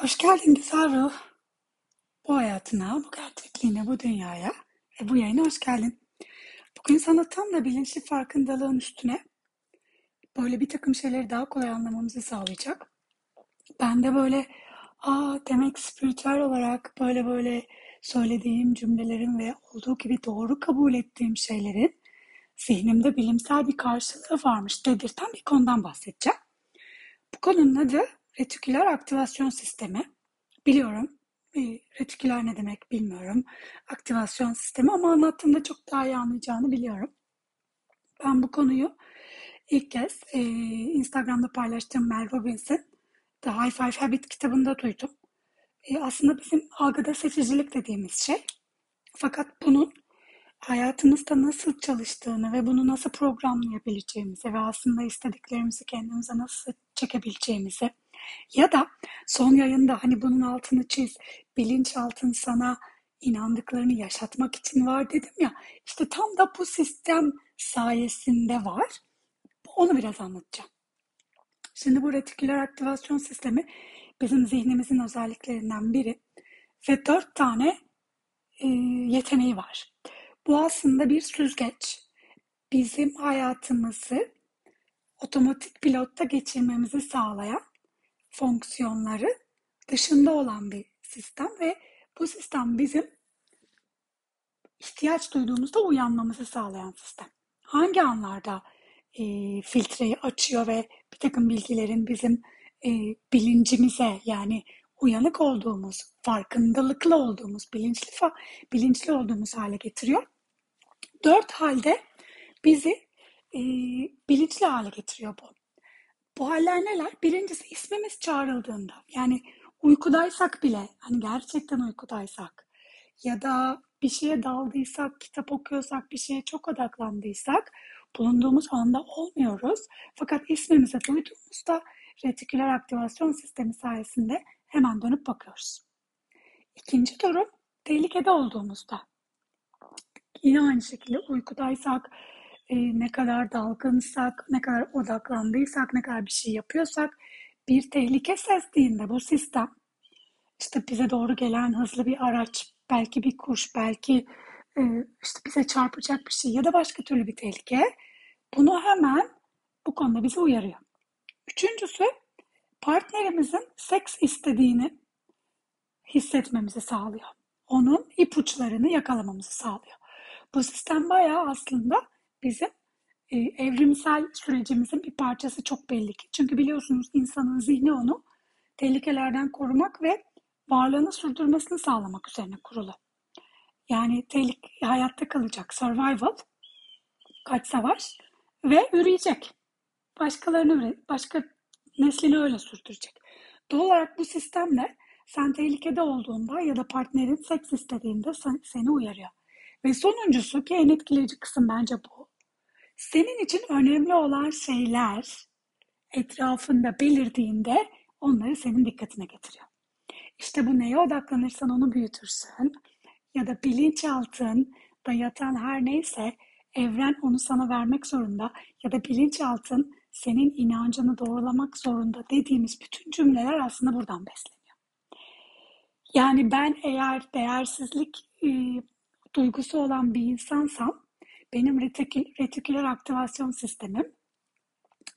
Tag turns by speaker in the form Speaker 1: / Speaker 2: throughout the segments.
Speaker 1: Hoş geldin güzel ruh. Bu hayatına, bu gerçekliğine, bu dünyaya ve bu yayına hoş geldin. Bugün sana tam da bilinçli farkındalığın üstüne böyle bir takım şeyleri daha kolay anlamamızı sağlayacak. Ben de böyle aa demek spiritüel olarak böyle böyle söylediğim cümlelerin ve olduğu gibi doğru kabul ettiğim şeylerin zihnimde bilimsel bir karşılığı varmış dedirten bir konudan bahsedeceğim. Bu konunun adı retiküler aktivasyon sistemi. Biliyorum e, retiküler ne demek bilmiyorum. Aktivasyon sistemi ama anlattığımda çok daha iyi anlayacağını biliyorum. Ben bu konuyu ilk kez e, Instagram'da paylaştığım Mel Robbins'in The High Five Habit kitabında duydum. E, aslında bizim algıda seçicilik dediğimiz şey. Fakat bunun hayatımızda nasıl çalıştığını ve bunu nasıl programlayabileceğimizi ve aslında istediklerimizi kendimize nasıl çekebileceğimizi ya da son yayında hani bunun altını çiz, bilinçaltın sana inandıklarını yaşatmak için var dedim ya. İşte tam da bu sistem sayesinde var. Onu biraz anlatacağım. Şimdi bu retiküler aktivasyon sistemi bizim zihnimizin özelliklerinden biri ve dört tane e, yeteneği var. Bu aslında bir süzgeç. Bizim hayatımızı otomatik pilotta geçirmemizi sağlayan fonksiyonları dışında olan bir sistem ve bu sistem bizim ihtiyaç duyduğumuzda uyanmamızı sağlayan sistem. Hangi anlarda e, filtreyi açıyor ve bir takım bilgilerin bizim e, bilincimize yani uyanık olduğumuz, farkındalıklı olduğumuz, bilinçli bilinçli olduğumuz hale getiriyor. Dört halde bizi e, bilinçli hale getiriyor bu. Bu haller neler? Birincisi ismimiz çağrıldığında yani uykudaysak bile hani gerçekten uykudaysak ya da bir şeye daldıysak, kitap okuyorsak, bir şeye çok odaklandıysak bulunduğumuz anda olmuyoruz. Fakat ismimizi duyduğumuzda retiküler aktivasyon sistemi sayesinde hemen dönüp bakıyoruz. İkinci durum tehlikede olduğumuzda. Yine aynı şekilde uykudaysak, e, ne kadar dalgınsak, ne kadar odaklandıysak, ne kadar bir şey yapıyorsak bir tehlike sezdiğinde bu sistem işte bize doğru gelen hızlı bir araç, belki bir kuş, belki e, işte bize çarpacak bir şey ya da başka türlü bir tehlike bunu hemen bu konuda bizi uyarıyor. Üçüncüsü partnerimizin seks istediğini hissetmemizi sağlıyor. Onun ipuçlarını yakalamamızı sağlıyor. Bu sistem bayağı aslında bizim e, evrimsel sürecimizin bir parçası çok belli ki. Çünkü biliyorsunuz insanın zihni onu tehlikelerden korumak ve varlığını sürdürmesini sağlamak üzerine kurulu. Yani tehlike, hayatta kalacak, survival, kaç savaş ve üreyecek. Başkalarını başka neslini öyle sürdürecek. Doğal olarak bu sistemle sen tehlikede olduğunda ya da partnerin seks istediğinde seni uyarıyor. Ve sonuncusu ki en etkileyici kısım bence bu. Senin için önemli olan şeyler etrafında belirdiğinde onları senin dikkatine getiriyor. İşte bu neye odaklanırsan onu büyütürsün ya da bilinçaltın da yatan her neyse evren onu sana vermek zorunda ya da bilinçaltın senin inancını doğrulamak zorunda dediğimiz bütün cümleler aslında buradan besleniyor. Yani ben eğer değersizlik e, duygusu olan bir insansam benim retikül, retiküler aktivasyon sistemim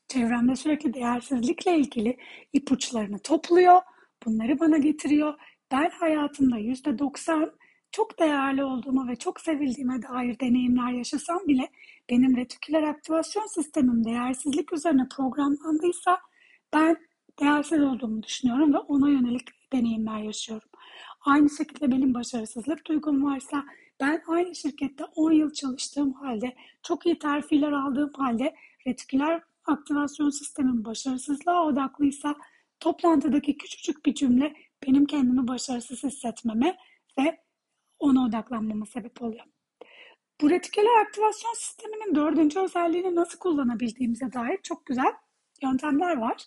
Speaker 1: çevremde sürekli değersizlikle ilgili ipuçlarını topluyor. Bunları bana getiriyor. Ben hayatımda yüzde doksan çok değerli olduğumu ve çok sevildiğime dair deneyimler yaşasam bile benim retiküler aktivasyon sistemim değersizlik üzerine programlandıysa ben değersiz olduğumu düşünüyorum ve ona yönelik deneyimler yaşıyorum. Aynı şekilde benim başarısızlık duygum varsa ben aynı şirkette 10 yıl çalıştığım halde, çok iyi terfiler aldığım halde retiküler aktivasyon sistemim başarısızlığa odaklıysa toplantıdaki küçücük bir cümle benim kendimi başarısız hissetmeme ve ona odaklanmama sebep oluyor. Bu retiküler aktivasyon sisteminin dördüncü özelliğini nasıl kullanabildiğimize dair çok güzel yöntemler var.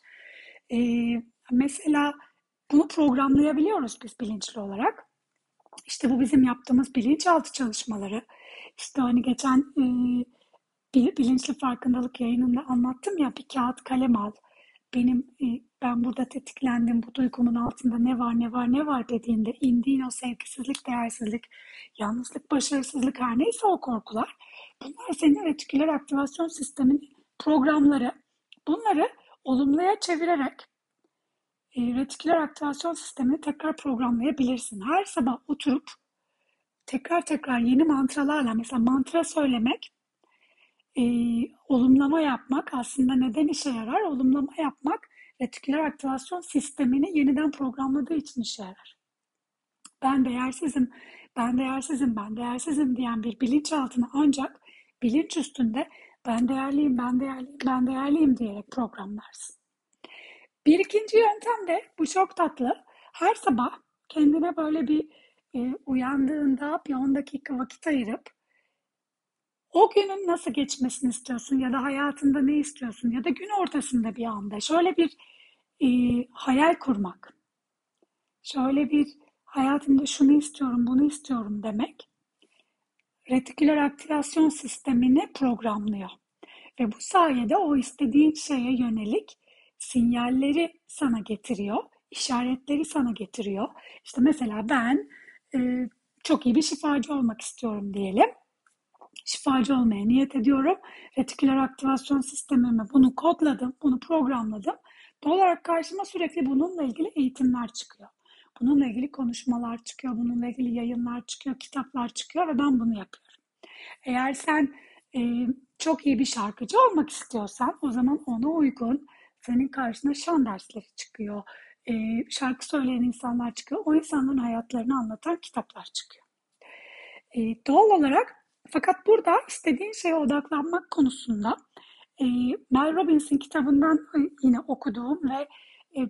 Speaker 1: Ee, mesela bunu programlayabiliyoruz biz bilinçli olarak. İşte bu bizim yaptığımız bilinçaltı çalışmaları. İşte hani geçen e, bilinçli farkındalık yayınında anlattım ya bir kağıt kalem al. benim e, ben burada tetiklendim, bu duygumun altında ne var ne var ne var dediğinde indiğin o sevgisizlik, değersizlik, yalnızlık, başarısızlık her neyse o korkular bunlar senin retiküler aktivasyon sistemin programları. Bunları olumluya çevirerek retiküler aktivasyon sistemini tekrar programlayabilirsin. Her sabah oturup tekrar tekrar yeni mantralarla mesela mantra söylemek e, olumlama yapmak aslında neden işe yarar? Olumlama yapmak retiküler aktivasyon sistemini yeniden programladığı için işe yarar. Ben değersizim, ben değersizim, ben değersizim diyen bir bilinçaltını ancak bilinç üstünde ben değerliyim, ben değerliyim, ben değerliyim diyerek programlarsın. Bir ikinci yöntem de bu çok tatlı. Her sabah kendine böyle bir e, uyandığında bir 10 dakika vakit ayırıp o günün nasıl geçmesini istiyorsun ya da hayatında ne istiyorsun ya da gün ortasında bir anda şöyle bir e, hayal kurmak. Şöyle bir hayatımda şunu istiyorum, bunu istiyorum demek retiküler aktivasyon sistemini programlıyor. Ve bu sayede o istediğin şeye yönelik sinyalleri sana getiriyor, işaretleri sana getiriyor. İşte mesela ben e, çok iyi bir şifacı olmak istiyorum diyelim. Şifacı olmaya niyet ediyorum. Retiküler aktivasyon sistemime bunu kodladım, bunu programladım. Doğal olarak karşıma sürekli bununla ilgili eğitimler çıkıyor. Bununla ilgili konuşmalar çıkıyor, bununla ilgili yayınlar çıkıyor, kitaplar çıkıyor ve ben bunu yapıyorum. Eğer sen e, çok iyi bir şarkıcı olmak istiyorsan o zaman ona uygun senin karşına şan dersleri çıkıyor. E, şarkı söyleyen insanlar çıkıyor. O insanların hayatlarını anlatan kitaplar çıkıyor. E, doğal olarak fakat burada istediğin şeye odaklanmak konusunda e, Mel Robbins'in kitabından yine okuduğum ve e,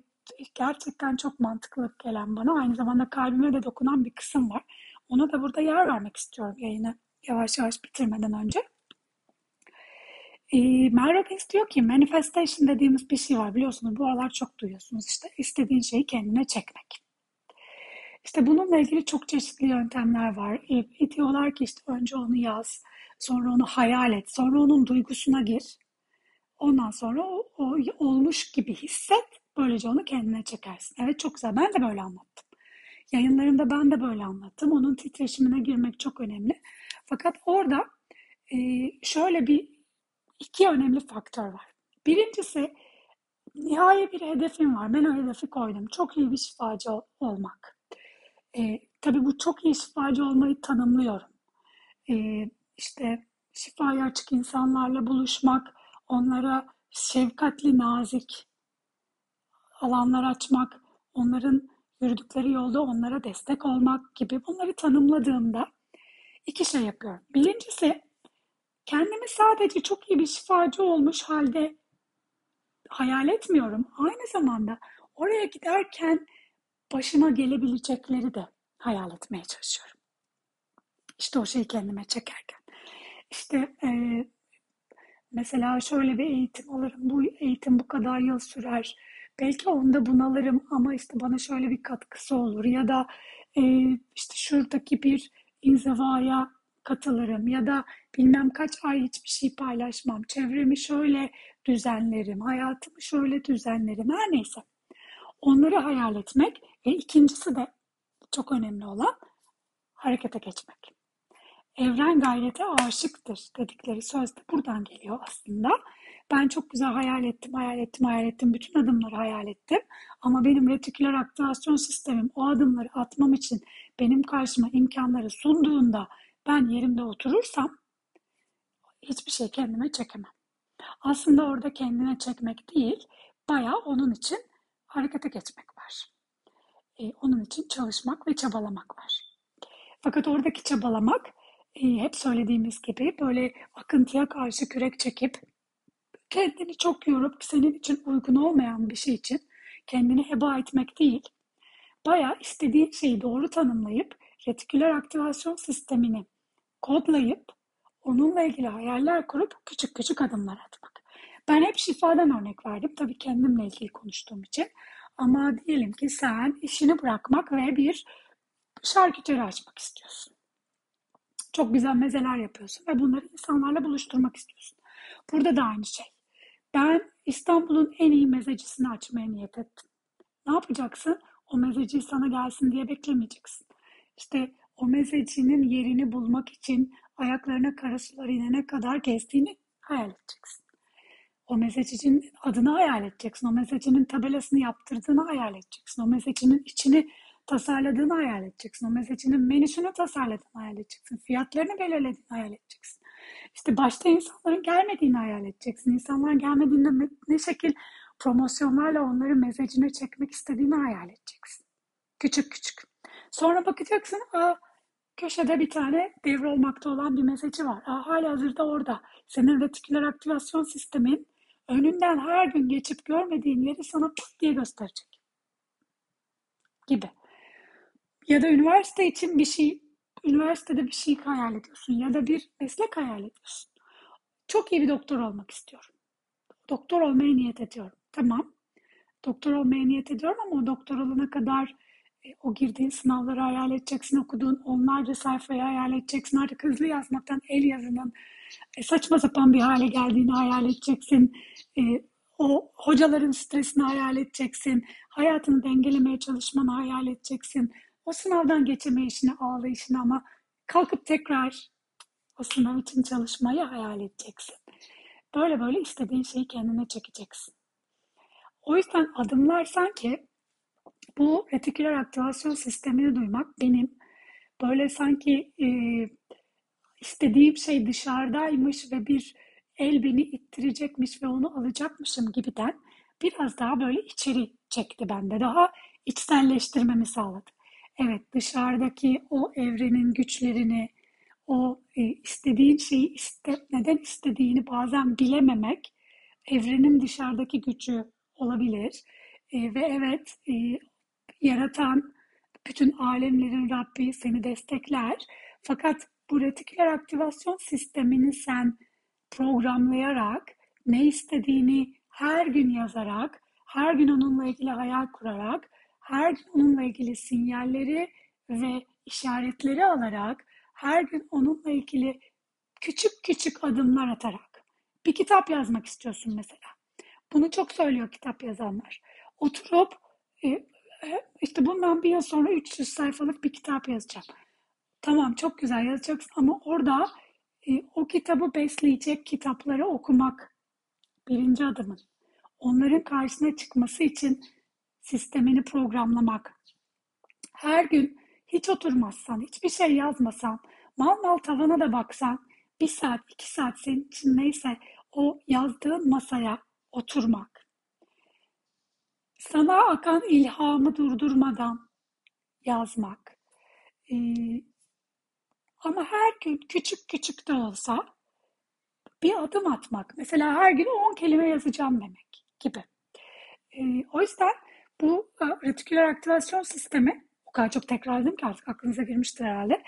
Speaker 1: gerçekten çok mantıklı gelen bana aynı zamanda kalbime de dokunan bir kısım var. Ona da burada yer vermek istiyorum yayını yavaş yavaş bitirmeden önce. E, Mel Robbins diyor ki manifestation dediğimiz bir şey var biliyorsunuz bu aralar çok duyuyorsunuz işte istediğin şeyi kendine çekmek. İşte bununla ilgili çok çeşitli yöntemler var. E, diyorlar ki işte önce onu yaz, sonra onu hayal et, sonra onun duygusuna gir. Ondan sonra o, o olmuş gibi hisset, böylece onu kendine çekersin. Evet çok güzel, ben de böyle anlattım. Yayınlarımda ben de böyle anlattım. Onun titreşimine girmek çok önemli. Fakat orada e, şöyle bir iki önemli faktör var. Birincisi nihai bir hedefim var. Ben o hedefi koydum. Çok iyi bir şifacı olmak. E, tabii bu çok iyi şifacı olmayı tanımlıyorum. E, işte şifaya açık insanlarla buluşmak, onlara şefkatli, nazik alanlar açmak, onların yürüdükleri yolda onlara destek olmak gibi bunları tanımladığımda iki şey yapıyorum. Birincisi kendimi sadece çok iyi bir şifacı olmuş halde hayal etmiyorum. Aynı zamanda oraya giderken başıma gelebilecekleri de hayal etmeye çalışıyorum. İşte o şeyi kendime çekerken. İşte e, mesela şöyle bir eğitim alırım. Bu eğitim bu kadar yıl sürer. Belki onda bunalırım ama işte bana şöyle bir katkısı olur. Ya da e, işte şuradaki bir inzivaya katılırım ya da bilmem kaç ay hiçbir şey paylaşmam. Çevremi şöyle düzenlerim, hayatımı şöyle düzenlerim. Her neyse. Onları hayal etmek ve ikincisi de çok önemli olan harekete geçmek. Evren gayrete aşıktır dedikleri söz de buradan geliyor aslında. Ben çok güzel hayal ettim, hayal ettim, hayal ettim. Bütün adımları hayal ettim. Ama benim retiküler aktivasyon sistemim o adımları atmam için benim karşıma imkanları sunduğunda ben yerimde oturursam hiçbir şey kendime çekemem. Aslında orada kendine çekmek değil, bayağı onun için harekete geçmek var. Ee, onun için çalışmak ve çabalamak var. Fakat oradaki çabalamak e, hep söylediğimiz gibi böyle akıntıya karşı kürek çekip kendini çok yorup senin için uygun olmayan bir şey için kendini heba etmek değil. Bayağı istediğin şeyi doğru tanımlayıp retiküler aktivasyon sistemini kodlayıp onunla ilgili hayaller kurup küçük küçük adımlar atmak. Ben hep şifadan örnek verdim. Tabii kendimle ilgili konuştuğum için. Ama diyelim ki sen işini bırakmak ve bir şarküteri açmak istiyorsun. Çok güzel mezeler yapıyorsun ve bunları insanlarla buluşturmak istiyorsun. Burada da aynı şey. Ben İstanbul'un en iyi mezecisini açmaya niyet ettin. Ne yapacaksın? O mezeci sana gelsin diye beklemeyeceksin. İşte o mezecinin yerini bulmak için ayaklarına kara sular inene kadar gezdiğini hayal edeceksin. O mezecinin adını hayal edeceksin. O mezecinin tabelasını yaptırdığını hayal edeceksin. O mezecinin içini tasarladığını hayal edeceksin. O mezecinin menüsünü tasarladığını hayal edeceksin. Fiyatlarını belirlediğini hayal edeceksin. İşte başta insanların gelmediğini hayal edeceksin. İnsanlar gelmediğinde ne şekil promosyonlarla onları mezecine çekmek istediğini hayal edeceksin. Küçük küçük. Sonra bakacaksın, aa, köşede bir tane devrolmakta olan bir mezeci var. Aa, hala hazırda orada. Senin retiküler aktivasyon sistemin önünden her gün geçip görmediğin yeri sana pıt diye gösterecek. Gibi. Ya da üniversite için bir şey, üniversitede bir şey hayal ediyorsun ya da bir meslek hayal ediyorsun. Çok iyi bir doktor olmak istiyorum. Doktor olmaya niyet ediyorum. Tamam. Doktor olmaya niyet ediyorum ama o doktor olana kadar o girdiğin sınavları hayal edeceksin, okuduğun onlarca sayfayı hayal edeceksin. Artık hızlı yazmaktan el yazının e, saçma sapan bir hale geldiğini hayal edeceksin. E, o hocaların stresini hayal edeceksin. Hayatını dengelemeye çalışmanı hayal edeceksin. O sınavdan geçemeyişini, ağlayışını ama kalkıp tekrar o sınav için çalışmayı hayal edeceksin. Böyle böyle istediğin şeyi kendine çekeceksin. O yüzden adımlar sanki bu retiküler aktivasyon sistemini duymak benim böyle sanki e, istediğim şey dışarıdaymış ve bir el beni ittirecekmiş ve onu alacakmışım gibiden biraz daha böyle içeri çekti bende. Daha içselleştirmemi sağladı. Evet dışarıdaki o evrenin güçlerini, o e, istediğin şeyi iste, neden istediğini bazen bilememek evrenin dışarıdaki gücü olabilir. E, ve evet e, yaratan bütün alemlerin Rabbi seni destekler. Fakat bu retiküler aktivasyon sistemini sen programlayarak, ne istediğini her gün yazarak, her gün onunla ilgili hayal kurarak, her gün onunla ilgili sinyalleri ve işaretleri alarak, her gün onunla ilgili küçük küçük adımlar atarak. Bir kitap yazmak istiyorsun mesela. Bunu çok söylüyor kitap yazanlar. Oturup e, işte bundan bir yıl sonra 300 sayfalık bir kitap yazacağım. Tamam çok güzel yazacaksın ama orada e, o kitabı besleyecek kitapları okumak birinci adımın. Onların karşısına çıkması için sistemini programlamak. Her gün hiç oturmazsan, hiçbir şey yazmasan, mal mal tavana da baksan, bir saat, iki saat senin için neyse o yazdığın masaya oturmak. Sana akan ilhamı durdurmadan yazmak. Ee, ama her gün küçük küçük de olsa bir adım atmak. Mesela her gün 10 kelime yazacağım demek gibi. Ee, o yüzden bu e, retiküler aktivasyon sistemi o kadar çok tekrarladım ki artık aklınıza girmiştir herhalde.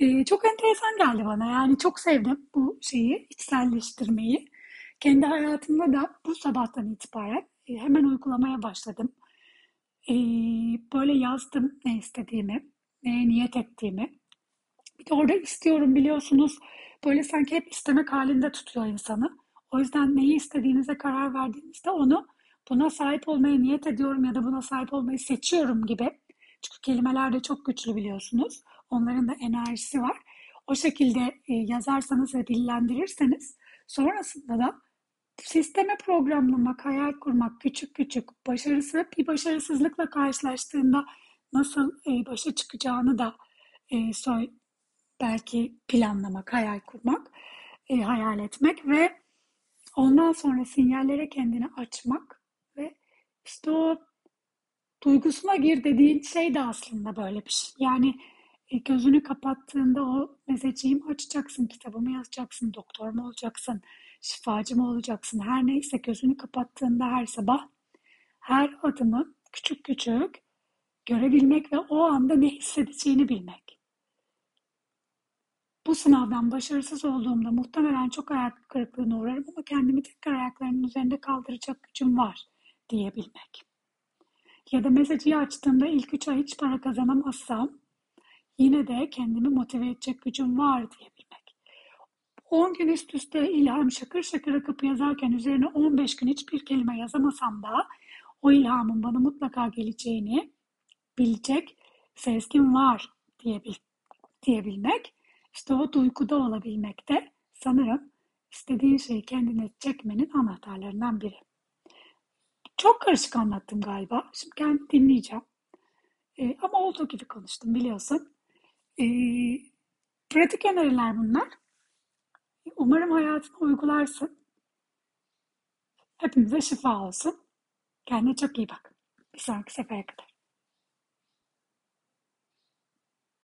Speaker 1: Ee, çok enteresan geldi bana. Yani çok sevdim bu şeyi, içselleştirmeyi. Kendi hayatımda da bu sabahtan itibaren e, hemen uygulamaya başladım. E, böyle yazdım ne istediğimi, neye niyet ettiğimi. Bir de orada istiyorum biliyorsunuz böyle sanki hep istemek halinde tutuyor insanı. O yüzden neyi istediğinize karar verdiğinizde onu buna sahip olmaya niyet ediyorum ya da buna sahip olmayı seçiyorum gibi. Çünkü kelimeler de çok güçlü biliyorsunuz. Onların da enerjisi var. O şekilde e, yazarsanız ve dillendirirseniz sonrasında da sisteme programlamak, hayal kurmak, küçük küçük başarısı bir başarısızlıkla karşılaştığında nasıl e, başa çıkacağını da e, soy, belki planlamak, hayal kurmak, e, hayal etmek ve ondan sonra sinyallere kendini açmak ve işte o duygusuna gir dediğin şey de aslında böyle bir şey. Yani e, gözünü kapattığında o mezeciğim açacaksın, kitabımı yazacaksın, doktor mu olacaksın, şifacı mı olacaksın, her neyse gözünü kapattığında her sabah her adımı küçük küçük görebilmek ve o anda ne hissedeceğini bilmek. Bu sınavdan başarısız olduğumda muhtemelen çok ayak kırıklığına uğrarım ama kendimi tekrar ayaklarımın üzerinde kaldıracak gücüm var diyebilmek. Ya da mesajı açtığımda ilk üç ay hiç para kazanamazsam yine de kendimi motive edecek gücüm var diyebilmek. 10 gün üst üste ilham şakır şakır akıp yazarken üzerine 15 gün hiçbir kelime yazamasam da o ilhamın bana mutlaka geleceğini bilecek sezgim var diyebil diyebilmek, işte o duyguda olabilmek de sanırım istediğin şeyi kendine çekmenin anahtarlarından biri. Çok karışık anlattım galiba. Şimdi kendi dinleyeceğim. E, ama olduğu gibi konuştum biliyorsun. E, pratik öneriler bunlar. Umarım hayatına uygularsın. Hepimize şifa olsun. Kendine çok iyi bak. Bir sonraki sefere kadar.